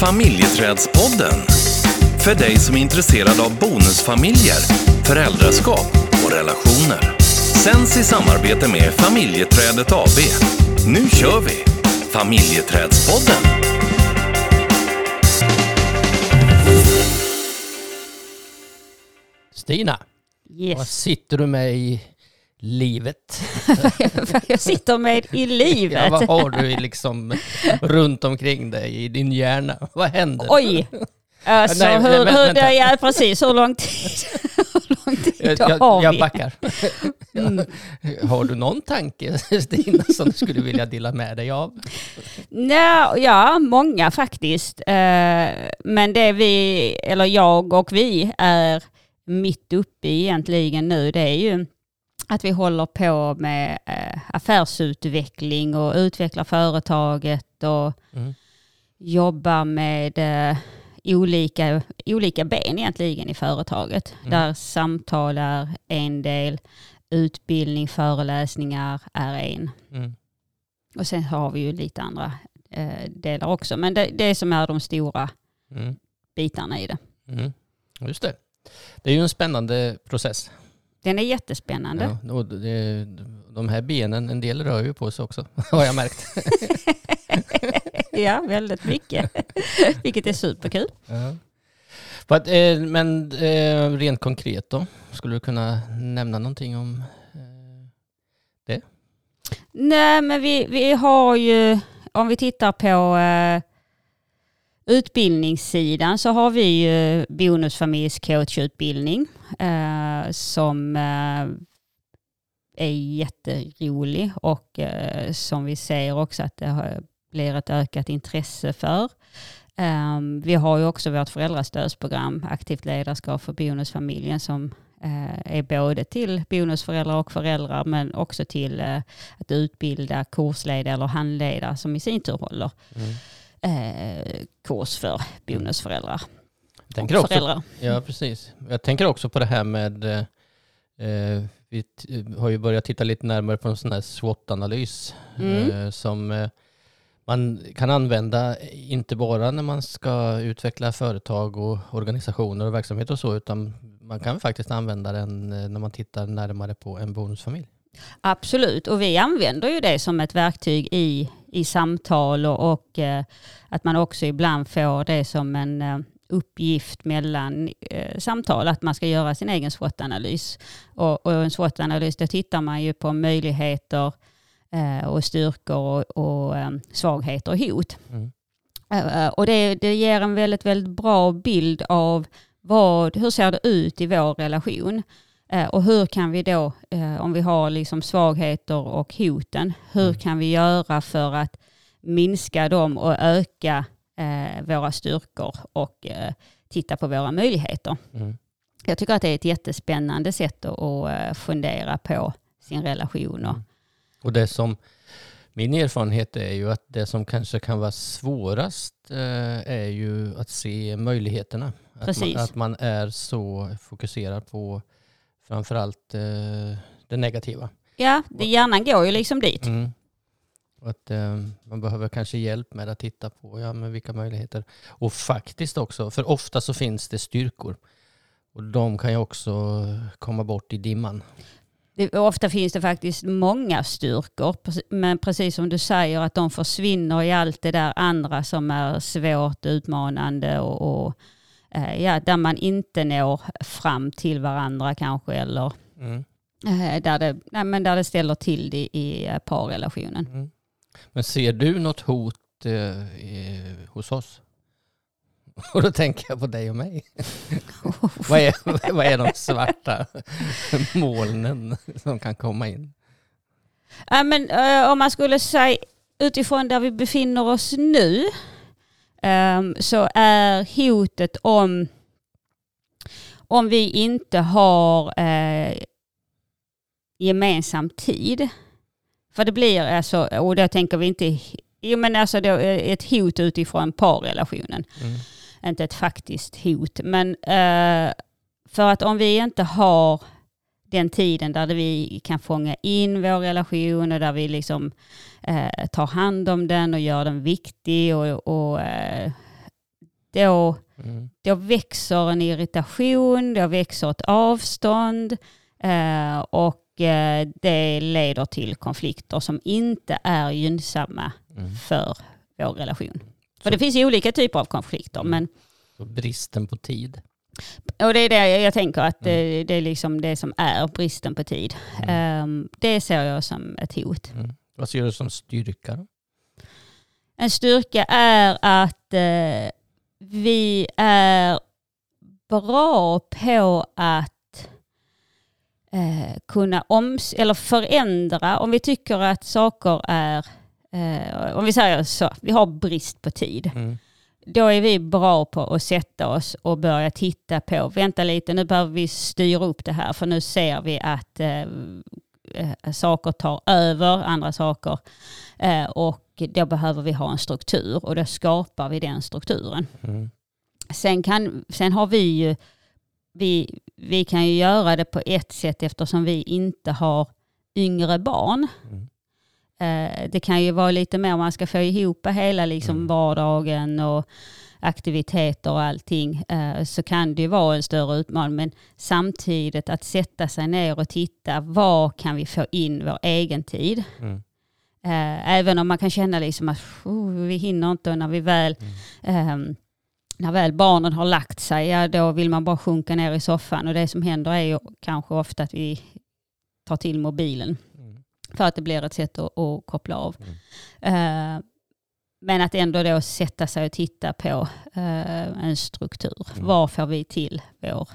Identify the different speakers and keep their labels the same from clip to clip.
Speaker 1: Familjeträdspodden. För dig som är intresserad av bonusfamiljer, föräldraskap och relationer. Sänds i samarbete med Familjeträdet AB. Nu kör vi! Familjeträdspodden.
Speaker 2: Stina, vad
Speaker 3: Yes.
Speaker 2: sitter du med i livet?
Speaker 3: jag sitter med i
Speaker 2: Ja,
Speaker 3: livet.
Speaker 2: vad har du liksom runt omkring dig i din hjärna? Vad händer?
Speaker 3: Oj! Alltså,
Speaker 2: Nej, nej,
Speaker 3: hur,
Speaker 2: men
Speaker 3: hur, det, ja, precis. Hur lång tid, hur lång tid
Speaker 2: jag,
Speaker 3: har
Speaker 2: jag, jag
Speaker 3: vi?
Speaker 2: backar. Har du någon tanke Stina som du skulle vilja dela med dig av?
Speaker 3: Nja, ja, många faktiskt. Eh, Men det vi, eller jag och vi, är mitt uppe i egentligen nu, det är ju att vi håller på med eh, affärsutveckling och utvecklar företaget och
Speaker 2: Mm.
Speaker 3: jobbar med eh, olika, olika ben egentligen i företaget.
Speaker 2: Mm.
Speaker 3: Där samtal är en del, utbildning, föreläsningar är en.
Speaker 2: Mm.
Speaker 3: Och sen har vi ju lite andra eh, delar också. Men det, det som är de stora
Speaker 2: Mm.
Speaker 3: bitarna i det.
Speaker 2: Mm. Just det. Det är ju en spännande process.
Speaker 3: Den är jättespännande.
Speaker 2: Ja, och det, de här benen, en del rör ju på sig också, har jag märkt.
Speaker 3: Ja, väldigt mycket. Vilket är superkul.
Speaker 2: Ja. Att, eh, men eh, rent konkret då, skulle du kunna nämna någonting om eh,
Speaker 3: Nej, men vi, vi har ju, om vi tittar på eh, utbildningssidan så har vi ju bonusfamiljscoachutbildning eh, som eh, är jätterolig och eh, som vi ser också att det blir ett ökat intresse för. Ehm, vi har ju också vårt föräldrastödsprogram Aktivt ledarskap för bonusfamiljen som eh, är både till bonusföräldrar och föräldrar men också till eh, att utbilda kursledare eller handledare som i sin tur håller
Speaker 2: mm
Speaker 3: eh, kurs för bonusföräldrar
Speaker 2: Jag tänker också,
Speaker 3: föräldrar.
Speaker 2: Ja, precis. Jag tänker också på det här med, eh, eh, vi har ju börjat titta lite närmare på en sån här SWOT-analys
Speaker 3: Mm.
Speaker 2: eh, som eh, man kan använda inte bara när man ska utveckla företag och organisationer och verksamhet och så, utan man kan faktiskt använda den eh, när man tittar närmare på en bonusfamilj.
Speaker 3: Absolut, och vi använder ju det som ett verktyg i, i samtal och, och eh, att man också ibland får det som en eh, uppgift mellan eh, samtal, att man ska göra sin egen SWOT-analys. Och, och en SWOT-analys, då tittar man ju på möjligheter eh, och styrkor och, och eh, svagheter och hot.
Speaker 2: Mm.
Speaker 3: Eh, Och det, det ger en väldigt, väldigt bra bild av vad, hur ser det ut i vår relation. Eh, Och hur kan vi då, eh, om vi har liksom svagheter och hoten, hur
Speaker 2: Mm.
Speaker 3: kan vi göra för att minska dem och öka eh, våra styrkor och titta på våra möjligheter.
Speaker 2: Mm.
Speaker 3: Jag tycker att det är ett jättespännande sätt att, att fundera på sin relation. Och,
Speaker 2: Mm. Och det som, min erfarenhet är ju att det som kanske kan vara svårast är ju att se möjligheterna. Att
Speaker 3: Precis.
Speaker 2: man, att man är så fokuserad på framförallt eh, det negativa.
Speaker 3: Ja, det, hjärnan går ju liksom dit.
Speaker 2: Mm. Och att eh, man behöver kanske hjälp med att titta på ja, men vilka möjligheter. Och faktiskt också, för ofta så finns det styrkor. Och de kan ju också komma bort i dimman.
Speaker 3: Det, ofta finns det faktiskt många styrkor, men precis som du säger att de försvinner i allt det där andra som är svårt, utmanande och, och ja, där man inte når fram till varandra kanske eller
Speaker 2: Mm.
Speaker 3: eh, där, det, nej, men där det ställer till det i eh, parrelationen.
Speaker 2: Mm. Men ser du något hot eh, i, hos oss? Och då tänker jag på dig och mig. vad, är, vad är de svarta molnen som kan komma in?
Speaker 3: Ja, men, eh, om man skulle säga utifrån där vi befinner oss nu så är hotet om om vi inte har eh, gemensam tid. För det blir alltså, och då tänker vi inte, jo men alltså då, eh, ett hot utifrån parrelationen.
Speaker 2: Mm.
Speaker 3: Inte ett faktiskt hot. Men eh, för att om vi inte har den tiden där vi kan fånga in vår relation och där vi liksom eh, tar hand om den och gör den viktig och, och eh, då,
Speaker 2: Mm.
Speaker 3: då växer en irritation, då växer ett avstånd eh, och eh, det leder till konflikter som inte är gynnsamma
Speaker 2: Mm.
Speaker 3: för vår relation.
Speaker 2: Så-
Speaker 3: För det finns ju olika typer av konflikter, men
Speaker 2: Så bristen på tid.
Speaker 3: Och det är det jag tänker att
Speaker 2: Mm.
Speaker 3: det, det är liksom det som är bristen på tid.
Speaker 2: Mm.
Speaker 3: Eh, det ser jag som ett hot.
Speaker 2: Mm. Vad ser du som styrka?
Speaker 3: En styrka är att eh, vi är bra på att eh, kunna oms eller förändra. Om vi tycker att saker är, eh, om vi säger så, vi har brist på tid.
Speaker 2: Mm.
Speaker 3: Då är vi bra på att sätta oss och börja titta på, vänta lite, nu behöver vi styra upp det här för nu ser vi att eh, eh, saker tar över andra saker. Eh, och då behöver vi ha en struktur och då skapar vi den strukturen.
Speaker 2: Mm.
Speaker 3: Sen, kan, sen har vi ju, vi, vi kan ju göra det på ett sätt eftersom vi inte har yngre barn.
Speaker 2: Mm.
Speaker 3: Eh, det kan ju vara lite mer, man ska få ihop hela liksom
Speaker 2: Mm.
Speaker 3: vardagen och aktiviteter och allting. Eh, så kan det ju vara en större utmaning. Men samtidigt att sätta sig ner och titta, vad kan vi få in vår egen tid?
Speaker 2: Mm.
Speaker 3: Eh, även om man kan känna liksom att oh, vi hinner inte och när vi väl ehm, när väl barnen har lagt sig, ja, då vill man bara sjunka ner i soffan och det som händer är ju kanske ofta att vi tar till mobilen
Speaker 2: Mm.
Speaker 3: För att det blir ett sätt att, att koppla av.
Speaker 2: Mm.
Speaker 3: Eh, men att ändå då sätta sig och titta på eh, en struktur.
Speaker 2: Mm.
Speaker 3: Var får vi till vår,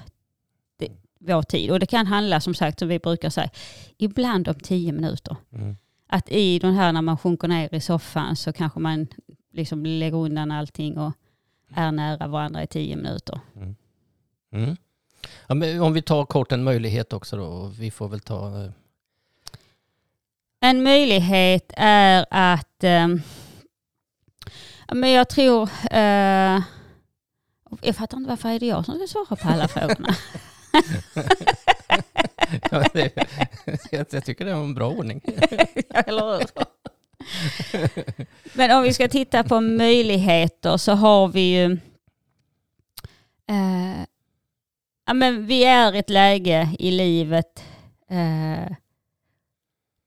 Speaker 3: vår tid? Och det kan handla som sagt, som vi brukar säga, ibland om tio minuter.
Speaker 2: Mm.
Speaker 3: Att i den här när man sjunker ner i soffan så kanske man liksom lägger undan allting och är nära varandra i tio minuter.
Speaker 2: Mm. Ja, men om vi tar kort en möjlighet också då. Vi får väl ta... eh,
Speaker 3: En möjlighet är att, ja, men jag tror, eh, jag fattar inte varför är det jag som ska svara på alla frågorna.
Speaker 2: Ja, det, jag, jag tycker det var en bra ordning.
Speaker 3: Eller hur? Men om vi ska titta på möjligheter så har vi ju... Eh, ja, men vi är i ett läge i livet eh,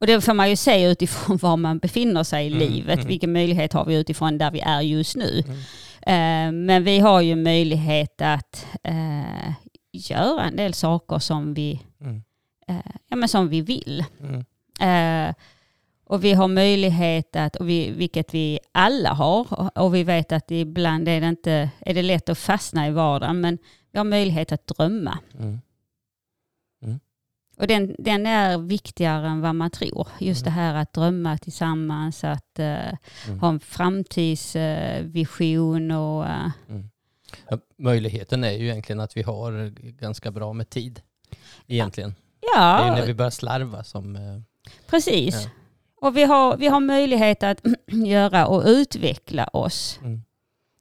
Speaker 3: och det får man ju se utifrån var man befinner sig i
Speaker 2: Mm,
Speaker 3: livet.
Speaker 2: mm.
Speaker 3: Vilken möjlighet har vi utifrån där vi är just nu?
Speaker 2: Mm.
Speaker 3: Eh, men vi har ju möjlighet att eh, göra en del saker som vi,
Speaker 2: Mm.
Speaker 3: eh, ja, men som vi vill.
Speaker 2: Mm.
Speaker 3: Och vi har möjlighet att, och vi, vilket vi alla har, och, och vi vet att ibland är det, inte, är det lätt att fastna i vardagen, men vi har möjlighet att drömma.
Speaker 2: Mm.
Speaker 3: Och den, den är viktigare än vad man tror. Just det här att drömma tillsammans, att eh,
Speaker 2: Mm.
Speaker 3: ha en framtidsvision och eh,
Speaker 2: Ja, möjligheten är ju egentligen att vi har ganska bra med tid. Egentligen. Det är
Speaker 3: ja,
Speaker 2: när vi börjar slarva som... eh,
Speaker 3: precis.
Speaker 2: Ja.
Speaker 3: Och vi har, vi har möjlighet att göra och utveckla oss.
Speaker 2: Mm.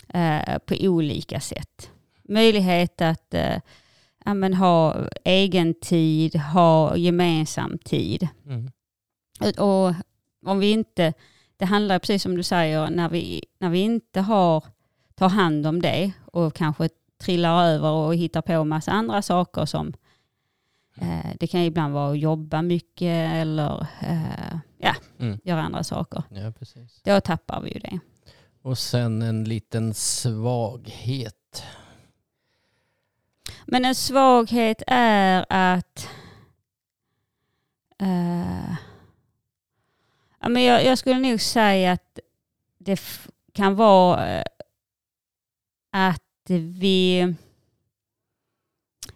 Speaker 3: eh, på olika sätt. Möjlighet att eh, ja, men ha egen tid, ha gemensam tid.
Speaker 2: Mm.
Speaker 3: Och om vi inte, det handlar precis som du säger, när vi, när vi inte har, tar hand om det och kanske trillar över och hittar på massa andra saker som eh, det kan ibland vara att jobba mycket eller eh, ja,
Speaker 2: Mm.
Speaker 3: göra andra saker.
Speaker 2: Ja, precis.
Speaker 3: Då tappar vi ju det.
Speaker 2: Och sen en liten svaghet.
Speaker 3: Men en svaghet är att uh, ja, men jag, jag skulle nog säga att det kan vara eh, att vi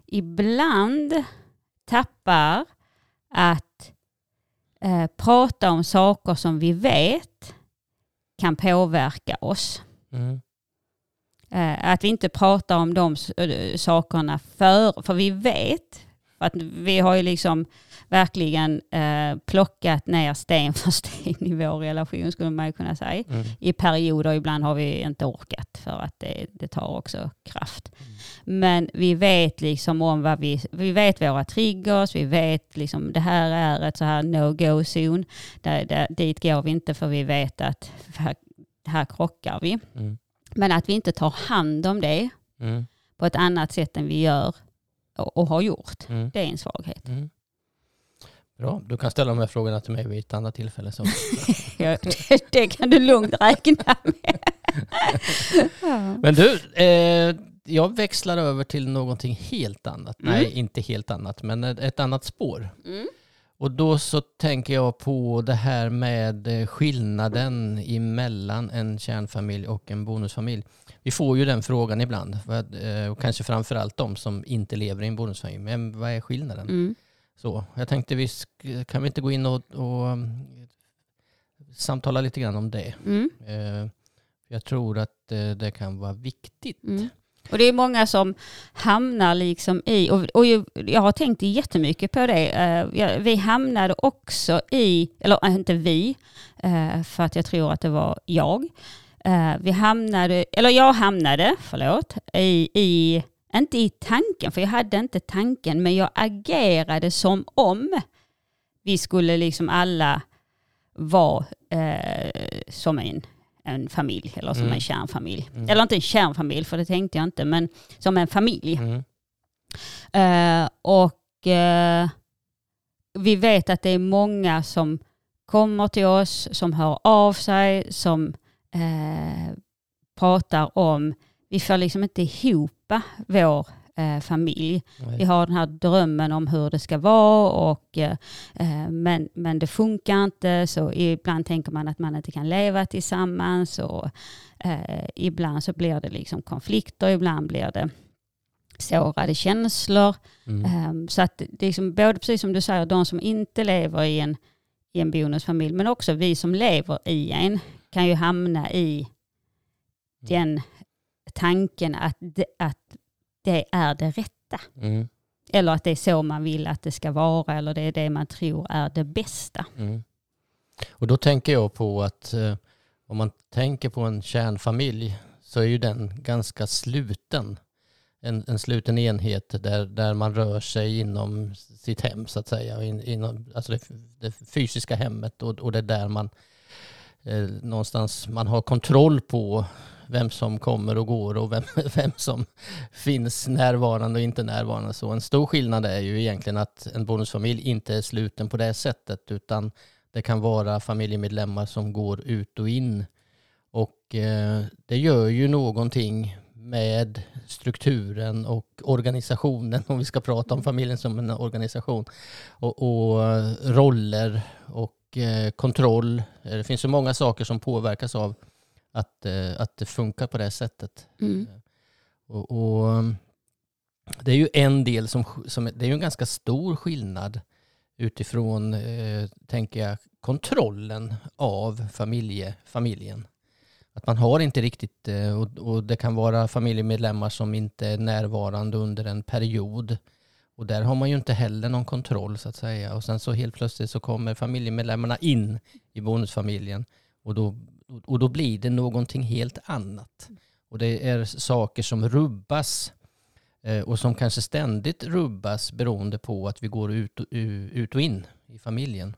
Speaker 3: ibland tappar att eh, prata om saker som vi vet kan påverka oss.
Speaker 2: Mm.
Speaker 3: Eh, att vi inte pratar om de eh, sakerna för, för vi vet, för att vi har ju liksom verkligen eh, plockat ner sten för sten i vår relation skulle man ju kunna säga.
Speaker 2: Mm.
Speaker 3: I perioder, ibland har vi inte orkat för att det, det tar också kraft. Men vi vet liksom om vad vi, vi vet våra triggers, vi vet liksom det här är ett så här no-go zone. Där, där, dit går vi inte för vi vet att här, här krockar vi.
Speaker 2: Mm.
Speaker 3: Men att vi inte tar hand om det
Speaker 2: Mm.
Speaker 3: på ett annat sätt än vi gör och, och har gjort.
Speaker 2: Mm.
Speaker 3: Det är en svaghet.
Speaker 2: Mm. Bra, du kan ställa de här frågorna till mig vid ett annat tillfälle. Så.
Speaker 3: Ja, det, det kan du lugnt räkna med. ja.
Speaker 2: Men du, eh, jag växlar över till någonting helt annat.
Speaker 3: Mm.
Speaker 2: Nej, inte helt annat, men ett, ett annat spår.
Speaker 3: Mm.
Speaker 2: Och då så tänker jag på det här med eh, skillnaden emellan en kärnfamilj och en bonusfamilj. Vi får ju den frågan ibland, eh, och kanske framförallt de som inte lever i en bonusfamilj. Men vad är skillnaden?
Speaker 3: Mm.
Speaker 2: Så, jag tänkte, vi kan vi inte gå in och, och um, samtala lite grann om det?
Speaker 3: Mm.
Speaker 2: Eh, jag tror att det kan vara viktigt.
Speaker 3: Mm. Och det är många som hamnar liksom i, och, och jag har tänkt jättemycket på det. Eh, vi hamnade också i, eller eh, inte vi, eh, för att jag tror att det var jag. Vi hamnade, eller jag hamnade, förlåt, i, i, inte i tanken, för jag hade inte tanken, men jag agerade som om vi skulle liksom alla vara eh, som en, en familj, eller som
Speaker 2: Mm.
Speaker 3: en kärnfamilj.
Speaker 2: Mm.
Speaker 3: Eller inte en kärnfamilj, för det tänkte jag inte, men som en familj.
Speaker 2: Mm.
Speaker 3: Eh, och eh, vi vet att det är många som kommer till oss, som hör av sig, som eh, pratar om, vi får liksom inte ihop vår eh, familj. Vi
Speaker 2: Nej.
Speaker 3: har den här drömmen om hur det ska vara och, eh, eh, men, men det funkar inte så ibland tänker man att man inte kan leva tillsammans och eh, ibland så blir det liksom konflikter, ibland blir det sårade känslor.
Speaker 2: Mm.
Speaker 3: Ehm, Så att det är liksom både precis som du säger, de som inte lever i en, i en bonusfamilj, men också vi som lever i en kan ju hamna i den tanken att att det är det rätta.
Speaker 2: Mm.
Speaker 3: Eller att det är så man vill att det ska vara eller det är det man tror är det bästa.
Speaker 2: Mm. Och då tänker jag på att eh, om man tänker på en kärnfamilj så är ju den ganska sluten. En, en sluten enhet där, där man rör sig inom sitt hem så att säga. In, inom, alltså det, det fysiska hemmet och, och det är där man eh, någonstans man har kontroll på vem som kommer och går och vem, vem som finns närvarande och inte närvarande. Så en stor skillnad är ju egentligen att en bonusfamilj inte är sluten på det sättet utan det kan vara familjemedlemmar som går ut och in. Och eh, det gör ju någonting med strukturen och organisationen, om vi ska prata om familjen som en organisation. Och, och eh, roller och eh, kontroll. Eh, det finns så många saker som påverkas av att, eh, att det funkar på det sättet.
Speaker 3: Mm.
Speaker 2: Och, och um, det är ju en del som, som det är ju en ganska stor skillnad utifrån, eh, tänker jag, kontrollen av familje, familjen. Att man har inte riktigt, eh, och, och det kan vara familjemedlemmar som inte är närvarande under en period. Och där har man ju inte heller någon kontroll så att säga. Och sen så helt plötsligt så kommer familjemedlemmarna in i bonusfamiljen. Och då, och då blir det någonting helt annat. Och det är saker som rubbas eh, och som kanske ständigt rubbas beroende på att vi går ut och, ut och in i familjen.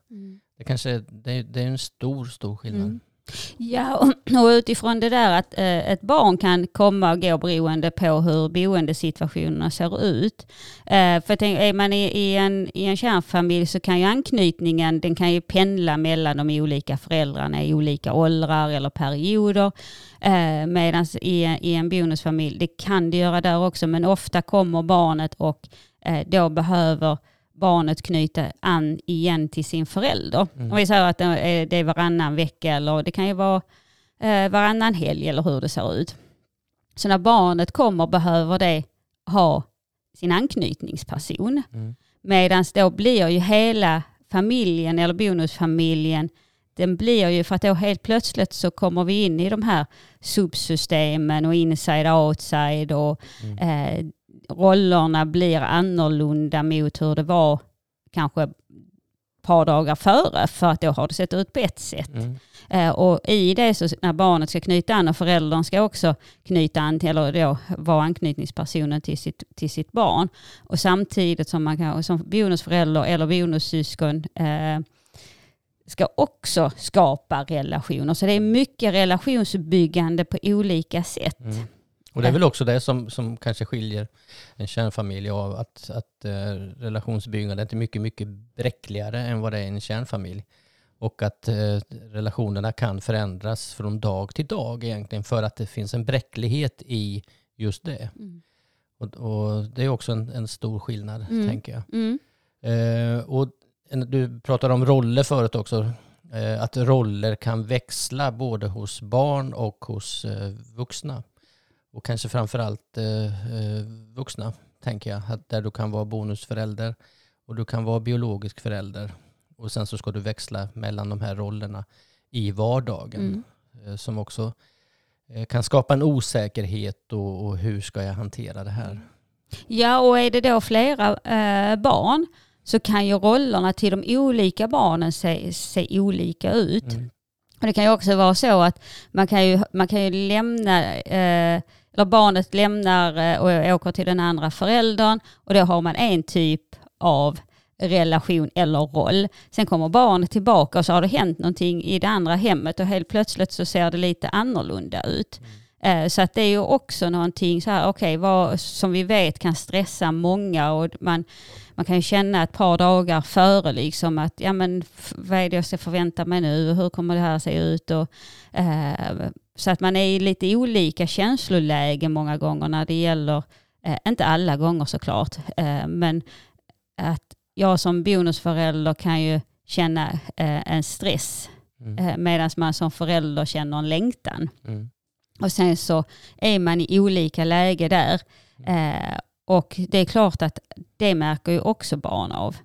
Speaker 2: Det, kanske, det är en stor, stor skillnad.
Speaker 3: Mm. Ja, och- och utifrån det där att eh, ett barn kan komma och gå beroende på hur boendesituationerna ser ut. Eh, för är man i, i, en, i en kärnfamilj så kan ju anknytningen den kan ju pendla mellan de olika föräldrarna i olika åldrar eller perioder. Eh, Medan i, i en bonusfamilj, det kan det göra där också, men ofta kommer barnet och eh, då behöver barnet knyta an igen till sin förälder.
Speaker 2: Mm.
Speaker 3: Om vi säger att det är varannan vecka eller det kan ju vara eh, varannan helg eller hur det ser ut. Så när barnet kommer behöver det ha sin anknytningsperson.
Speaker 2: Mm.
Speaker 3: Medan då blir ju hela familjen eller bonusfamiljen den blir ju för att då helt plötsligt så kommer vi in i de här subsystemen och inside outside och
Speaker 2: Mm.
Speaker 3: eh, rollerna blir annorlunda mot hur det var kanske ett par dagar före för att då har det sett ut på ett sätt.
Speaker 2: Mm.
Speaker 3: Eh, och i det så när barnet ska knyta an och föräldern ska också knyta an till, eller då vara anknytningspersonen till sitt, till sitt barn. Och samtidigt som man kan, som bonusförälder eller bonussyskon eh, ska också skapa relationer. Så det är mycket relationsbyggande på olika sätt.
Speaker 2: Mm. Och det är väl också det som, som kanske skiljer en kärnfamilj av att, att eh, relationsbyggandet är mycket, mycket bräckligare än vad det är i en kärnfamilj. Och att eh, relationerna kan förändras från dag till dag egentligen för att det finns en bräcklighet i just det.
Speaker 3: Mm.
Speaker 2: Och, och det är också en, en stor skillnad,
Speaker 3: Mm.
Speaker 2: tänker jag.
Speaker 3: Mm.
Speaker 2: Eh, och du pratade om roller förut också. Eh, att roller kan växla både hos barn och hos eh, vuxna. Och kanske framförallt eh, eh, vuxna, tänker jag. Att där du kan vara bonusförälder och du kan vara biologisk förälder. Och sen så ska du växla mellan de här rollerna i vardagen.
Speaker 3: Mm.
Speaker 2: Eh, som också eh, kan skapa en osäkerhet och, och hur ska jag hantera det här?
Speaker 3: Ja, och är det då flera eh, barn så kan ju rollerna till de olika barnen se, se olika ut.
Speaker 2: Mm.
Speaker 3: Och det kan ju också vara så att man kan ju, man kan ju lämna, eh, eller barnet lämnar eh, och åker till den andra föräldern och då har man en typ av relation eller roll. Sen kommer barnet tillbaka och så har det hänt någonting i det andra hemmet och helt plötsligt så ser det lite annorlunda ut. Eh, Så att det är ju också någonting så här, okej, vad som vi vet kan stressa många och man, man kan ju känna ett par dagar före liksom att, ja men vad är det jag ska förvänta mig nu, hur kommer det här se ut och eh, så att man är i lite olika känslolägen många gånger när det gäller, eh, inte alla gånger såklart, eh, men att jag som bonusförälder kan ju känna eh, en stress
Speaker 2: Mm.
Speaker 3: eh, medan man som förälder känner en längtan.
Speaker 2: Mm.
Speaker 3: Och sen så är man i olika läge där. Eh, och det är klart att det märker ju också barn av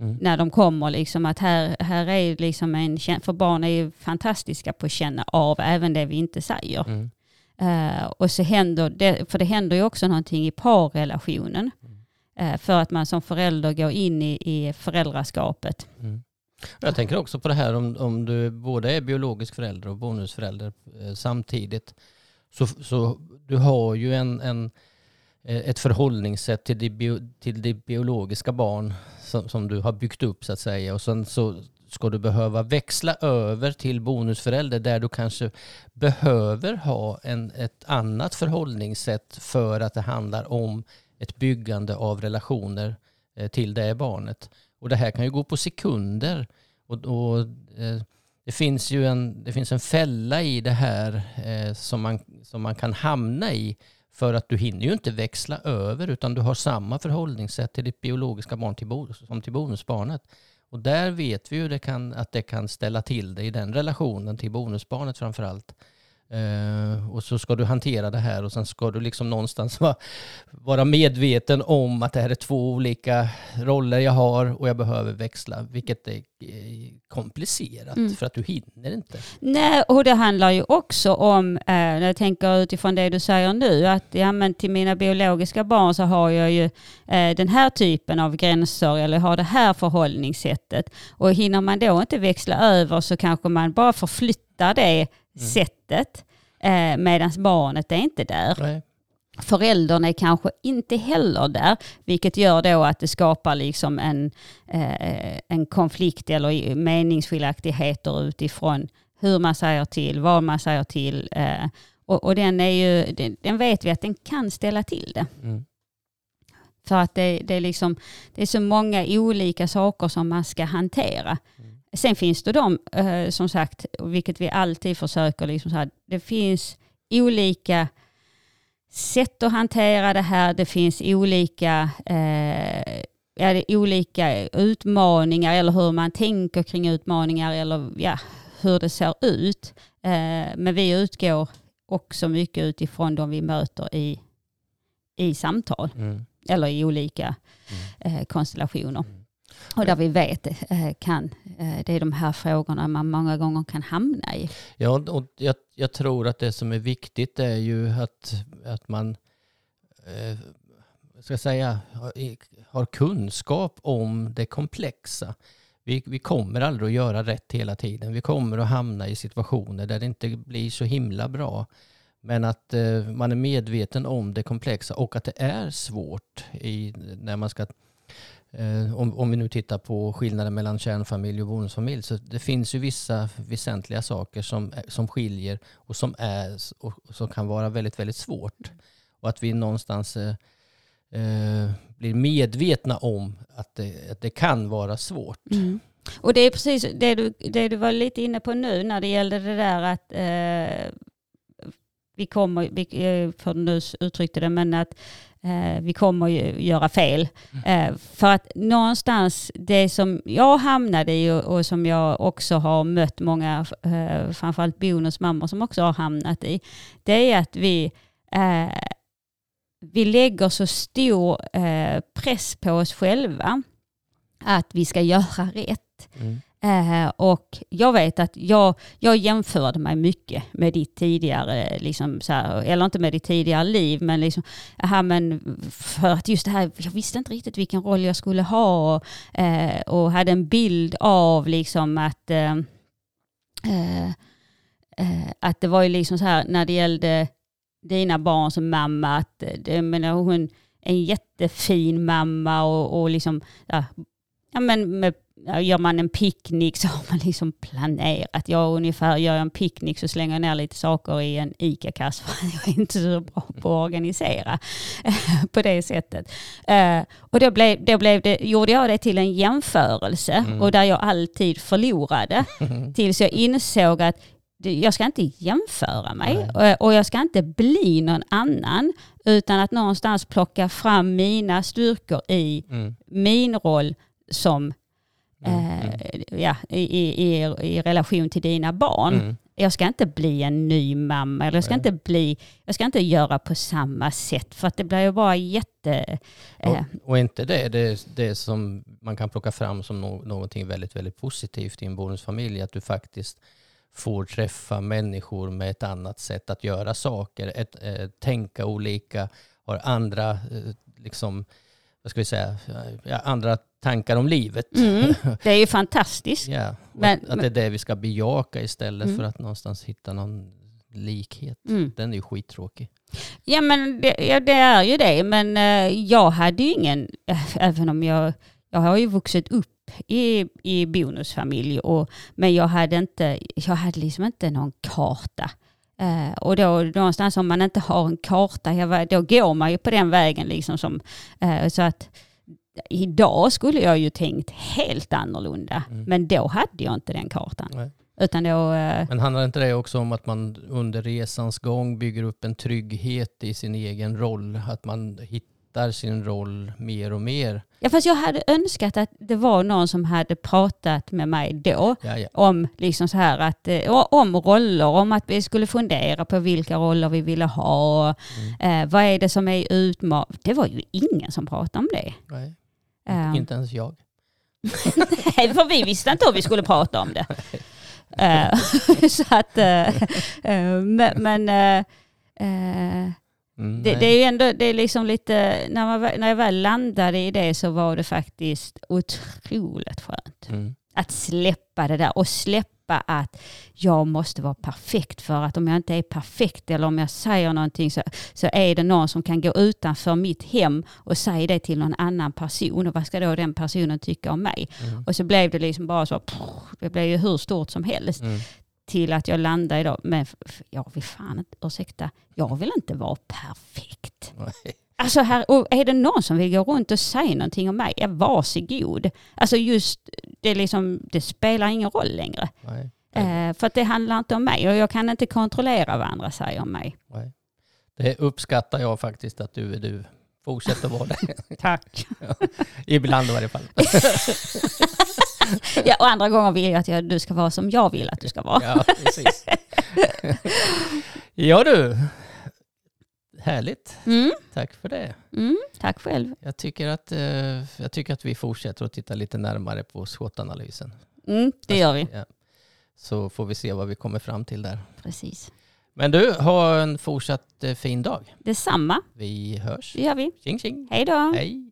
Speaker 2: Mm.
Speaker 3: när de kommer. Liksom att här, här är liksom en, för barn är ju fantastiska på att känna av även det vi inte säger.
Speaker 2: Mm.
Speaker 3: Eh, och så händer det, för det händer ju också någonting i parrelationen. Eh, för att man som förälder går in i, i föräldraskapet.
Speaker 2: Mm. Jag tänker också på det här om, om du både är biologisk förälder och bonusförälder eh, samtidigt. Så, så du har ju en, en, eh, Eh, ett förhållningssätt till det bio, till det biologiska barn som, som du har byggt upp så att säga. Och sen så ska du behöva växla över till bonusförälder där du kanske behöver ha en, ett annat förhållningssätt för att det handlar om ett byggande av relationer eh, till det barnet. Och det här kan ju gå på sekunder. Och, och, eh, det, finns ju en, det finns en fälla i det här eh, som, man, som man kan hamna i för att du hinner ju inte växla över utan du har samma förhållningssätt till ditt biologiska barn till som till bonusbarnet. Och där vet vi ju det kan, att det kan ställa till det i den relationen till bonusbarnet framförallt. Uh, och så ska du hantera det här och sen ska du liksom någonstans vara, vara medveten om att det här är två olika roller jag har och jag behöver växla, vilket är komplicerat
Speaker 3: Mm.
Speaker 2: för att du hinner inte.
Speaker 3: Nej, och det handlar ju också om, eh, när jag tänker utifrån det du säger nu, att ja, men till mina biologiska barn så har jag ju eh, den här typen av gränser eller har det här förhållningssättet. Och hinner man då inte växla över så kanske man bara förflyttar det sättet eh, medan barnet är inte där.
Speaker 2: Nej.
Speaker 3: Föräldern är kanske inte heller där, vilket gör då att det skapar liksom en, eh, en konflikt eller meningsskiljaktigheter utifrån hur man säger till, vad man säger till. Eh, och, och den, är ju, den, den vet vi att den kan ställa till det.
Speaker 2: Mm.
Speaker 3: För att det, det, är liksom, det är så många olika saker som man ska hantera. Sen finns det de, eh, som sagt, vilket vi alltid försöker, liksom så här, det finns olika sätt att hantera det här. Det finns olika, eh, ja, olika utmaningar eller hur man tänker kring utmaningar eller ja, hur det ser ut. Eh, men vi utgår också mycket utifrån de vi möter i, i samtal
Speaker 2: Mm.
Speaker 3: eller i olika eh, konstellationer. Och där vi vet eh, kan, eh, det är de här frågorna man många gånger kan hamna i.
Speaker 2: Ja, och jag, jag tror att det som är viktigt är ju att, att man eh, ska säga, har, kunskap om det komplexa. Vi, vi kommer aldrig att göra rätt hela tiden. Vi kommer att hamna i situationer där det inte blir så himla bra. Men att eh, man är medveten om det komplexa och att det är svårt i, när man ska Eh, om, om vi nu tittar på skillnaden mellan kärnfamilj och bonusfamilj så det finns ju vissa väsentliga saker som, eh, som skiljer och som, är, och som kan vara väldigt, väldigt svårt. Och att vi någonstans eh, eh, blir medvetna om att det, att det kan vara svårt.
Speaker 3: Mm. Och det är precis det du, det du var lite inne på nu när det gällde det där att eh, vi kommer, vi, eh, för nu uttryckte det, men att eh, Eh, vi kommer ju göra fel. Mm. Eh, för att någonstans, det som jag hamnade i och, och som jag också har mött många, eh, framförallt bonusmammor som också har hamnat i, det är att vi eh, vi lägger så stor eh, press på oss själva att vi ska göra rätt. Mm. Eh, och jag vet att jag, jag jämförde mig mycket med ditt tidigare, liksom så här, eller inte med ditt tidigare liv, men, liksom, aha, men för att just det här, jag visste inte riktigt vilken roll jag skulle ha och, eh, och hade en bild av liksom att, eh, eh, eh, att det var ju liksom så här när det gällde dina barn som mamma, att eh, det, menar, hon är en jättefin mamma och, och liksom, ja, ja men med gör man en picknick så har man liksom planerat. Jag ungefär gör jag en picknick så slänger jag ner lite saker i en ICA-kasse för jag är inte så bra på att organisera på det sättet. Eh, och då, blev, då blev det, gjorde jag det till en jämförelse mm. och där jag alltid förlorade tills jag insåg att jag ska inte jämföra mig Nej. och jag ska inte bli någon annan utan att någonstans plocka fram mina styrkor i mm. min roll som Mm, mm. eh, ja, i, i, i, relation till dina barn. Mm. Jag ska inte bli en ny mamma, eller jag ska, inte bli, jag ska inte göra på samma sätt, för att det blir ju bara jätte...
Speaker 2: Eh. Och, och, inte det, det, det som man kan plocka fram som no, någonting väldigt, väldigt positivt i en bonusfamilj, att du faktiskt får träffa människor med ett annat sätt att göra saker, ett, eh, tänka olika, har andra eh, liksom, vad ska vi säga, andra tankar om livet.
Speaker 3: Mm, det är ju fantastiskt.
Speaker 2: ja, men, att, det är det vi ska bejaka istället mm. för att någonstans hitta någon likhet. Mm. Den är ju skittråkig.
Speaker 3: Ja men det, ja, det är ju det, men uh, jag hade ju ingen, även om jag, jag har ju vuxit upp i, i bonusfamilj, och, men jag hade, inte, jag hade liksom inte någon karta. Uh, och då någonstans om man inte har en karta, då går man ju på den vägen liksom som, uh, så att idag skulle jag ju tänkt helt annorlunda. Mm. Men då hade jag inte den kartan. Nej. Utan då, uh,
Speaker 2: Men handlar inte det också om att man under resans gång bygger upp en trygghet i sin egen roll? Att man hittar sin roll mer och mer?
Speaker 3: Ja fast jag hade önskat att det var någon som hade pratat med mig då ja, ja. om liksom så här att, eh, om roller, om att vi skulle fundera på vilka roller vi ville ha. Mm. Eh, vad är det som är utmaning? Det var ju ingen som pratade om det.
Speaker 2: Nej. Um, inte ens jag.
Speaker 3: Nej, för vi visste inte hur vi skulle prata om det. uh, så att, uh, uh, men mm, det, det, är ju ändå, det är liksom lite, när, man, när jag väl landade i det så var det faktiskt otroligt skönt. Mm. Att släppa det där och släppa släppa att jag måste vara perfekt för att om jag inte är perfekt eller om jag säger någonting så, så är det någon som kan gå utanför mitt hem och säga det till någon annan person och vad ska då den personen tycka om mig? Mm. Och så blev det liksom bara så, det blev ju hur stort som helst. Mm. Till att jag landade idag, men jag vill fan inte, ursäkta, jag vill inte vara perfekt. Nej. Alltså här, är det någon som vill gå runt och säga någonting om mig, ja, varsågod. Alltså just, det, liksom, det spelar ingen roll längre. Nej. Eh, för att det handlar inte om mig och jag kan inte kontrollera vad andra säger om mig. Nej.
Speaker 2: Det uppskattar jag faktiskt att du, du fortsätter vara det.
Speaker 3: Tack.
Speaker 2: Ja, ibland i varje fall.
Speaker 3: ja, och andra gånger vill jag att jag, du ska vara som jag vill att du ska vara.
Speaker 2: ja, precis. ja du, Härligt. Mm. Tack för det.
Speaker 3: Mm, tack själv.
Speaker 2: Jag tycker, att, eh, jag tycker att vi fortsätter att titta lite närmare på SWOT-analysen.
Speaker 3: Mm, det gör vi. Ja.
Speaker 2: Så får vi se vad vi kommer fram till där.
Speaker 3: Precis.
Speaker 2: Men du, ha en fortsatt eh, fin dag.
Speaker 3: Detsamma.
Speaker 2: Vi hörs.
Speaker 3: Det gör vi.
Speaker 2: Tjing tjing.
Speaker 3: Hej då.
Speaker 2: Hej.